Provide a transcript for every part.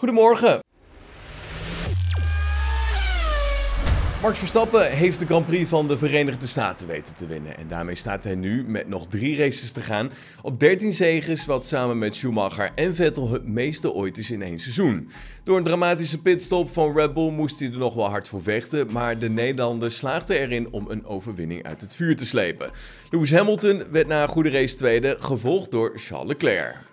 Goedemorgen. Max Verstappen heeft de Grand Prix van de Verenigde Staten weten te winnen. En daarmee staat hij nu, met nog drie races te gaan, op 13 zegens, wat samen met Schumacher en Vettel het meeste ooit is in één seizoen. Door een dramatische pitstop van Red Bull moest hij er nog wel hard voor vechten, maar de Nederlander slaagde erin om een overwinning uit het vuur te slepen. Lewis Hamilton werd na een goede race tweede, gevolgd door Charles Leclerc.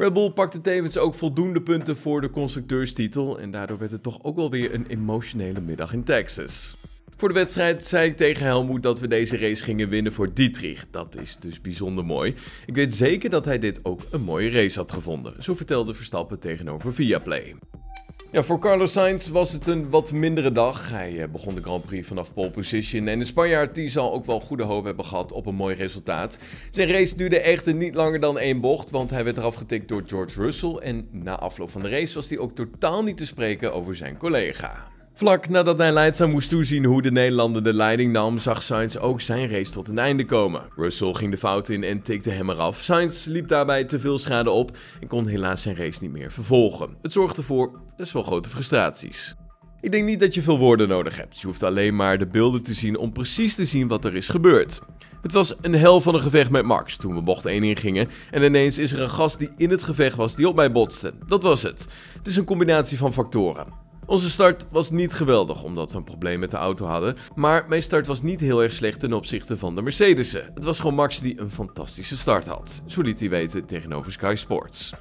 Red Bull pakte tevens ook voldoende punten voor de constructeurstitel en daardoor werd het toch ook wel weer een emotionele middag in Texas. Voor de wedstrijd zei ik tegen Helmoet dat we deze race gingen winnen voor Dietrich. Dat is dus bijzonder mooi. Ik weet zeker dat hij dit ook een mooie race had gevonden. Zo vertelde Verstappen tegenover Viaplay. Ja, voor Carlos Sainz was het een wat mindere dag. Hij eh, begon de Grand Prix vanaf pole position en de Spanjaard die zal ook wel goede hoop hebben gehad op een mooi resultaat. Zijn race duurde echter niet langer dan één bocht, want hij werd eraf getikt door George Russell en na afloop van de race was hij ook totaal niet te spreken over zijn collega. Vlak nadat hij leidzaam moest toezien hoe de Nederlander de leiding nam, zag Sainz ook zijn race tot een einde komen. Russell ging de fout in en tikte hem eraf. Sainz liep daarbij te veel schade op en kon helaas zijn race niet meer vervolgen. Het zorgde voor best wel grote frustraties. Ik denk niet dat je veel woorden nodig hebt. Je hoeft alleen maar de beelden te zien om precies te zien wat er is gebeurd. Het was een hel van een gevecht met Max toen we bocht 1 ingingen en ineens is er een gast die in het gevecht was die op mij botste. Dat was het. Het is een combinatie van factoren. Onze start was niet geweldig omdat we een probleem met de auto hadden, maar mijn start was niet heel erg slecht ten opzichte van de Mercedes'en. Het was gewoon Max die een fantastische start had, zo liet hij weten tegenover Sky Sports.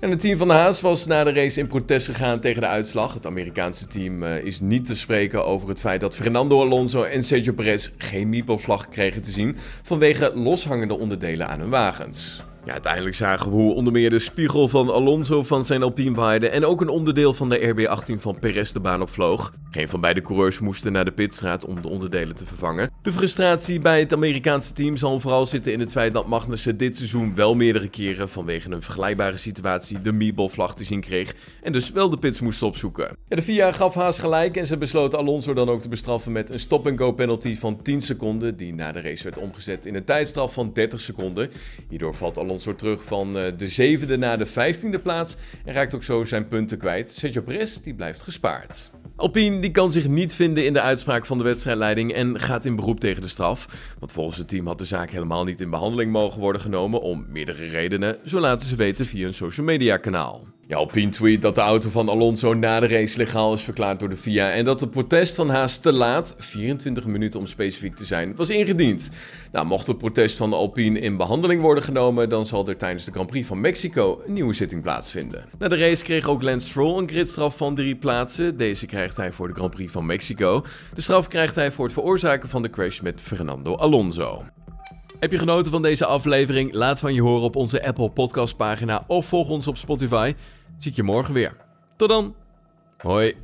En het team van de Haas was na de race in protest gegaan tegen de uitslag. Het Amerikaanse team uh, is niet te spreken over het feit dat Fernando Alonso en Sergio Perez geen Meeple-vlag kregen te zien vanwege loshangende onderdelen aan hun wagens. Ja, uiteindelijk zagen we hoe onder meer de spiegel van Alonso van zijn Alpine waaide en ook een onderdeel van de RB18 van Perez de baan opvloog. Geen van beide coureurs moesten naar de pitstraat om de onderdelen te vervangen. De frustratie bij het Amerikaanse team zal vooral zitten in het feit dat Magnussen dit seizoen wel meerdere keren vanwege een vergelijkbare situatie de Meeble-vlag te zien kreeg en dus wel de pits moest opzoeken. Ja, de FIA gaf Haas gelijk en ze besloten Alonso dan ook te bestraffen met een stop-and-go penalty van 10 seconden die na de race werd omgezet in een tijdstraf van 30 seconden. Hierdoor valt Alonso terug van eh, de zevende naar de vijftiende plaats en raakt ook zo zijn punten kwijt. Sergio Perez die blijft gespaard. Alpine die kan zich niet vinden in de uitspraak van de wedstrijdleiding en gaat in beroep tegen de straf. Want volgens het team had de zaak helemaal niet in behandeling mogen worden genomen om meerdere redenen, zo laten ze weten via een social media kanaal. Alpine tweet dat de auto van Alonso na de race legaal is verklaard door de FIA en dat het protest van Haas te laat, 24 minuten om specifiek te zijn, was ingediend. Nou, mocht het protest van Alpine in behandeling worden genomen, dan zal er tijdens de Grand Prix van Mexico een nieuwe zitting plaatsvinden. Na de race kreeg ook Lance Stroll een gridstraf van drie plaatsen. Deze krijgt hij voor de Grand Prix van Mexico. De straf krijgt hij voor het veroorzaken van de crash met Fernando Alonso. Heb je genoten van deze aflevering? Laat van je horen op onze Apple Podcast pagina of volg ons op Spotify. Zie ik je morgen weer. Tot dan. Hoi.